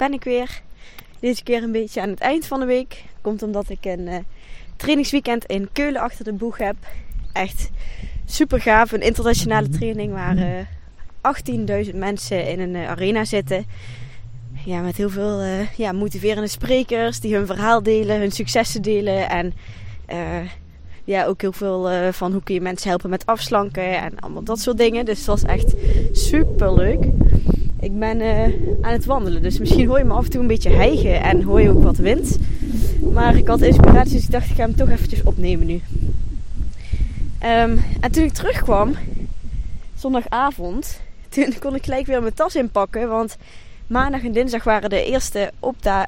Ben ik weer. Deze keer een beetje aan het eind van de week. Komt omdat ik een uh, trainingsweekend in Keulen achter de boeg heb. Echt super gaaf. Een internationale training waar uh, eh, 18.000 mensen in een uh, arena zitten. Ja, met heel veel ja, motiverende sprekers die hun verhaal delen, hun successen delen. En ja, ook heel veel van hoe kun je mensen helpen met afslanken en allemaal dat soort dingen. Dus dat was echt super leuk. Ik ben uh, aan het wandelen, dus misschien hoor je me af en toe een beetje hijgen en hoor je ook wat wind. Maar ik had inspiratie, dus ik dacht ik ga hem toch eventjes opnemen nu. Um, en toen ik terugkwam, zondagavond, toen kon ik gelijk weer mijn tas inpakken. Want maandag en dinsdag waren de eerste, uh,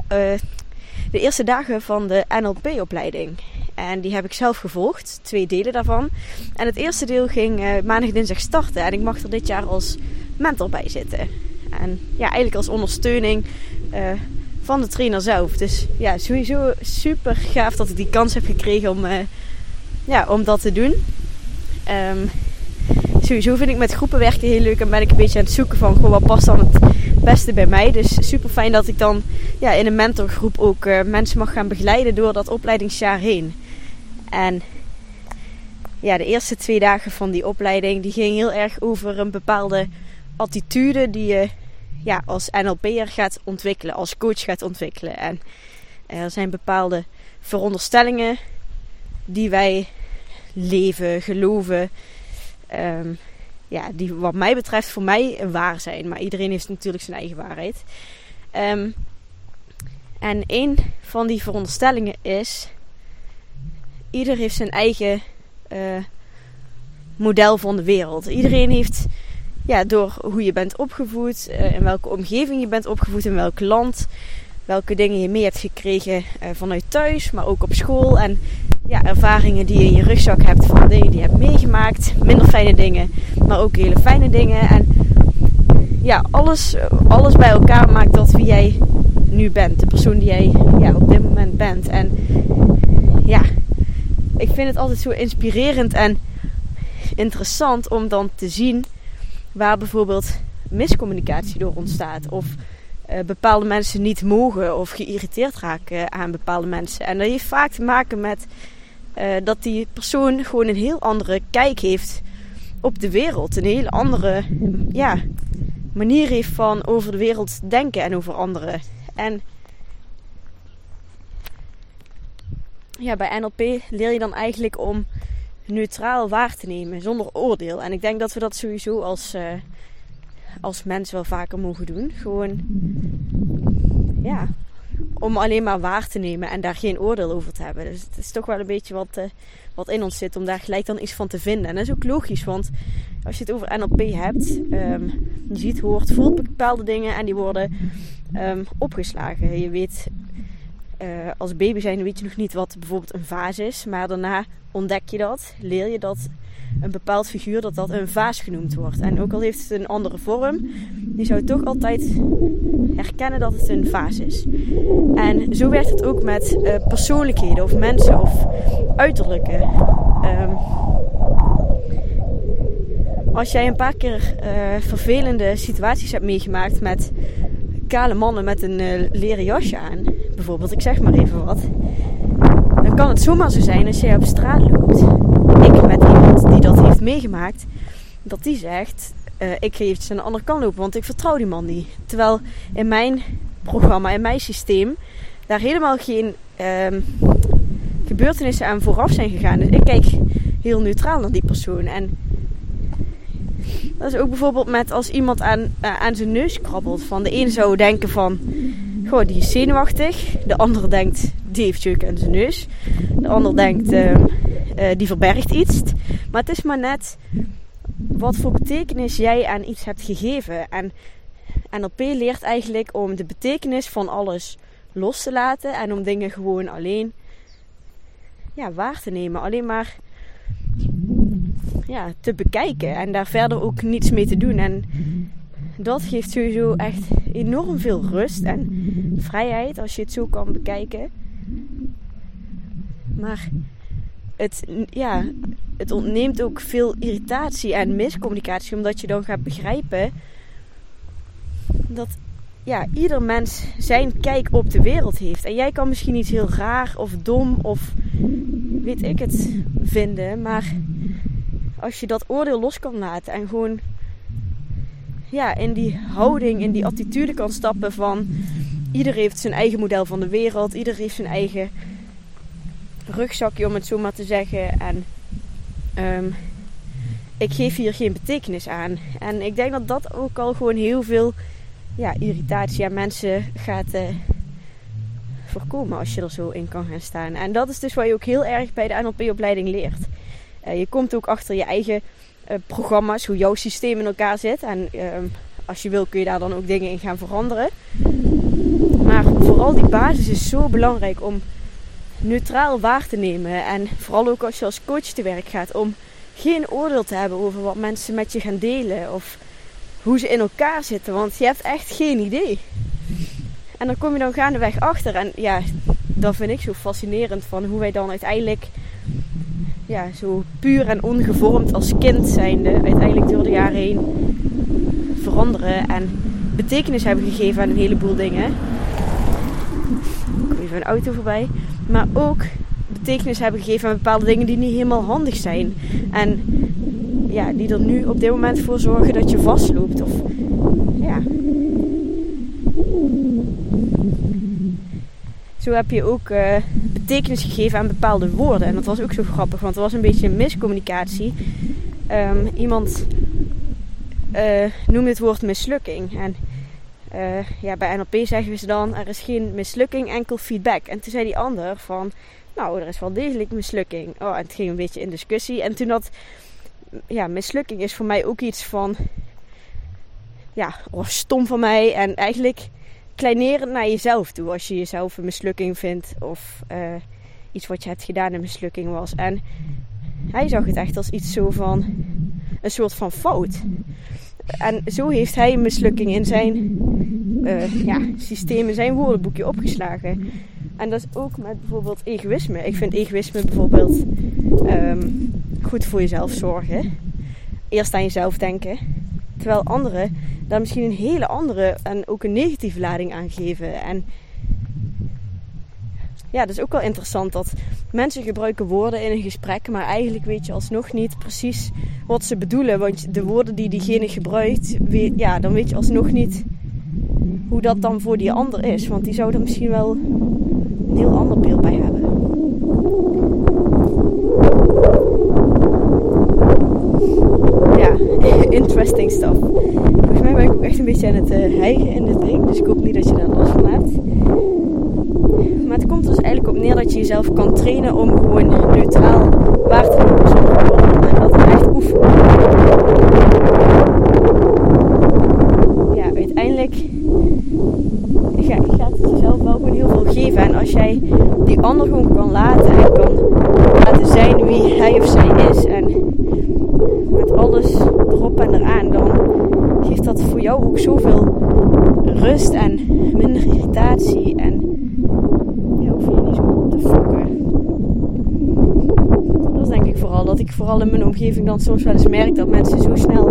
de eerste dagen van de NLP-opleiding. En die heb ik zelf gevolgd, twee delen daarvan. En het eerste deel ging uh, maandag dinsdag starten. En ik mag er dit jaar als mentor bij zitten. En ja, eigenlijk als ondersteuning uh, van de trainer zelf. Dus ja, sowieso super gaaf dat ik die kans heb gekregen om, uh, ja, om dat te doen. Um, sowieso vind ik met groepen werken heel leuk en ben ik een beetje aan het zoeken van wat past dan het beste bij mij. Dus super fijn dat ik dan ja, in een mentorgroep ook uh, mensen mag gaan begeleiden door dat opleidingsjaar heen. En ja, de eerste twee dagen van die opleiding die ging heel erg over een bepaalde attitude die je ja, als NLP'er gaat ontwikkelen, als coach gaat ontwikkelen. En er zijn bepaalde veronderstellingen die wij leven, geloven, um, ja, die wat mij betreft voor mij waar zijn. Maar iedereen heeft natuurlijk zijn eigen waarheid. Um, en een van die veronderstellingen is: ieder heeft zijn eigen uh, model van de wereld. Iedereen heeft ja, door hoe je bent opgevoed, uh, in welke omgeving je bent opgevoed, in welk land, welke dingen je mee hebt gekregen uh, vanuit thuis, maar ook op school. En ja, ervaringen die je in je rugzak hebt van dingen die je hebt meegemaakt, minder fijne dingen, maar ook hele fijne dingen. En ja, alles, alles bij elkaar maakt dat wie jij nu bent, de persoon die jij ja, op dit moment bent. En ja, ik vind het altijd zo inspirerend en interessant om dan te zien waar bijvoorbeeld miscommunicatie door ontstaat. Of uh, bepaalde mensen niet mogen of geïrriteerd raken aan bepaalde mensen. En dat heeft vaak te maken met uh, dat die persoon gewoon een heel andere kijk heeft op de wereld. Een heel andere ja, manier heeft van over de wereld denken en over anderen. En ja, bij NLP leer je dan eigenlijk om neutraal waar te nemen, zonder oordeel. En ik denk dat we dat sowieso als, uh, als mens wel vaker mogen doen. Gewoon, ja, om alleen maar waar te nemen en daar geen oordeel over te hebben. Dus het is toch wel een beetje wat, uh, wat in ons zit om daar gelijk dan iets van te vinden. En dat is ook logisch, want als je het over NLP hebt, um, je ziet, hoort, voelt bepaalde dingen en die worden um, opgeslagen. Je weet uh, als baby zijn weet je nog niet wat bijvoorbeeld een vaas is. Maar daarna ontdek je dat, leer je dat een bepaald figuur dat dat een vaas genoemd wordt. En ook al heeft het een andere vorm, je zou toch altijd herkennen dat het een vaas is. En zo werkt het ook met uh, persoonlijkheden of mensen of uiterlijke. Um, als jij een paar keer uh, vervelende situaties hebt meegemaakt met kale mannen met een leren jasje aan, bijvoorbeeld, ik zeg maar even wat, dan kan het zomaar zo zijn als jij op straat loopt. Ik met iemand die dat heeft meegemaakt, dat die zegt: uh, Ik ga eventjes aan de andere kant lopen, want ik vertrouw die man niet. Terwijl in mijn programma, in mijn systeem, daar helemaal geen um, gebeurtenissen aan vooraf zijn gegaan. Dus ik kijk heel neutraal naar die persoon. En Dat is ook bijvoorbeeld met als iemand aan, uh, aan zijn neus krabbelt. Van de ene zou denken van, goh, die is zenuwachtig. De andere denkt, die heeft jeuk aan zijn neus. De ander denkt, uh, die verbergt iets. Maar het is maar net wat voor betekenis jij aan iets hebt gegeven. En NLP leert eigenlijk om de betekenis van alles los te laten en om dingen gewoon alleen ja, waar te nemen. Alleen maar ja, te bekijken en daar verder ook niets mee te doen. En dat geeft sowieso echt enorm veel rust en vrijheid als je het zo kan bekijken. Maar het, ja, het ontneemt ook veel irritatie en miscommunicatie, omdat je dan gaat begrijpen dat ja, ieder mens zijn kijk op de wereld heeft. En jij kan misschien iets heel raar of dom of weet ik het vinden, maar als je dat oordeel los kan laten en gewoon ja, in die houding, in die attitude kan stappen van ieder heeft zijn eigen model van de wereld, ieder heeft zijn eigen rugzakje om het zo maar te zeggen. En ehm, ik geef hier geen betekenis aan. En ik denk dat dat ook al gewoon heel veel ja, irritatie aan mensen gaat uh, voorkomen als je er zo in kan gaan staan. En dat is dus wat je ook heel erg bij de NLP-opleiding leert. Uh, je komt ook achter je eigen programma's, hoe jouw systeem in elkaar zit. En ehm, als je wil kun je daar dan ook dingen in gaan veranderen. Maar vooral die basis is zo belangrijk om neutraal waar te nemen. En vooral ook als je als coach te werk gaat, om geen oordeel te hebben over wat mensen met je gaan delen of hoe ze in elkaar zitten, want je hebt echt geen idee. En dan kom je dan gaandeweg achter. En ja, dat vind ik zo fascinerend van hoe wij dan uiteindelijk ja, zo puur en ongevormd als kind zijnde uiteindelijk door de jaren heen veranderen en betekenis hebben gegeven aan een heleboel dingen. Ik kom even een auto voorbij. Maar ook betekenis hebben gegeven aan bepaalde dingen die niet helemaal handig zijn. En ja, die er nu op dit moment voor zorgen dat je vastloopt. Of ja. Zo heb je ook uh, betekenis gegeven aan bepaalde woorden. En dat was ook zo grappig, want er was een beetje een miscommunicatie. Um, iemand uh, noemde het woord mislukking. En uh, ja, bij NLP zeggen ze dan: er is geen mislukking, enkel feedback. En toen zei die ander van: Nou, er is wel degelijk mislukking. Oh, en het ging een beetje in discussie. En toen dat ja, mislukking is voor mij ook iets van, ja, of stom van mij. En eigenlijk kleinerend naar jezelf toe. Als je jezelf een mislukking vindt of uh, iets wat je hebt gedaan een mislukking was. En hij zag het echt als iets zo van, een soort van fout. En zo heeft hij een mislukking in zijn uh, ja, systeem, in zijn woordenboekje opgeslagen. En dat is ook met bijvoorbeeld egoïsme. Ik vind egoïsme bijvoorbeeld um, goed voor jezelf zorgen. Eerst aan jezelf denken. Terwijl anderen misschien een hele andere en ook een negatieve lading aan geven. En ja, dat is ook wel interessant dat mensen gebruiken woorden in een gesprek, maar eigenlijk weet je alsnog niet precies wat ze bedoelen. Want de woorden die diegene gebruikt, weet, ja, dan weet je alsnog niet hoe dat dan voor die ander is. Want die zou er misschien wel een heel ander beeld bij hebben. Ja, interesting stuff. Volgens mij ben ik ook echt een beetje aan het uh, hijgen in dit ding. Dus ik hoop niet dat je daar last van. Maar het komt dus eigenlijk op neer dat je jezelf kan trainen om gewoon neutraal waar te lopen zonder woorden. En dat echt oefenen. Ja, uiteindelijk gaat het jezelf wel gewoon heel veel geven. En als jij die ander gewoon kan laten en kan laten zijn wie hij of zij is. En met alles erop en eraan, dan geeft dat voor jou ook zoveel rust en minder irritatie. En ja, hoef je niet zo op te fokken. Dat is denk ik vooral. Dat ik vooral in mijn omgeving dan soms wel eens merk dat mensen zo snel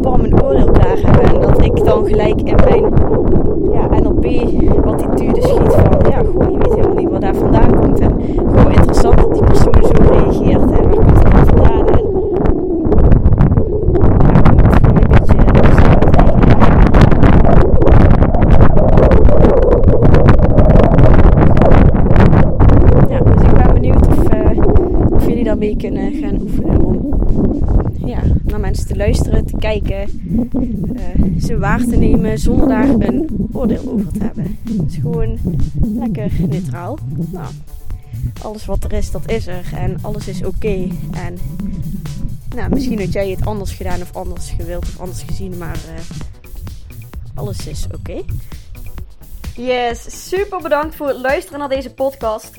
bam een oordeel klaar hebben. En dat ik dan gelijk in mijn ja, NLP-attitude schiet van ja, goh, je weet helemaal niet wat daar vandaan komt. En gewoon interessant dat die persoon zo reageert. En waar komt het dan vandaan? En ja, gewoon een beetje Ja, dus ik ben benieuwd of, uh, of jullie kunnen gaan oefenen om ja, naar mensen te luisteren, te kijken, uh, ze waar te nemen zonder daar een oordeel over te hebben. Gewoon lekker neutraal. Nou, alles wat er is, dat is er en alles is oké. En nou, misschien had jij het anders gedaan of anders gewild of anders gezien, maar uh, alles is oké. Yes, super bedankt voor het luisteren naar deze podcast.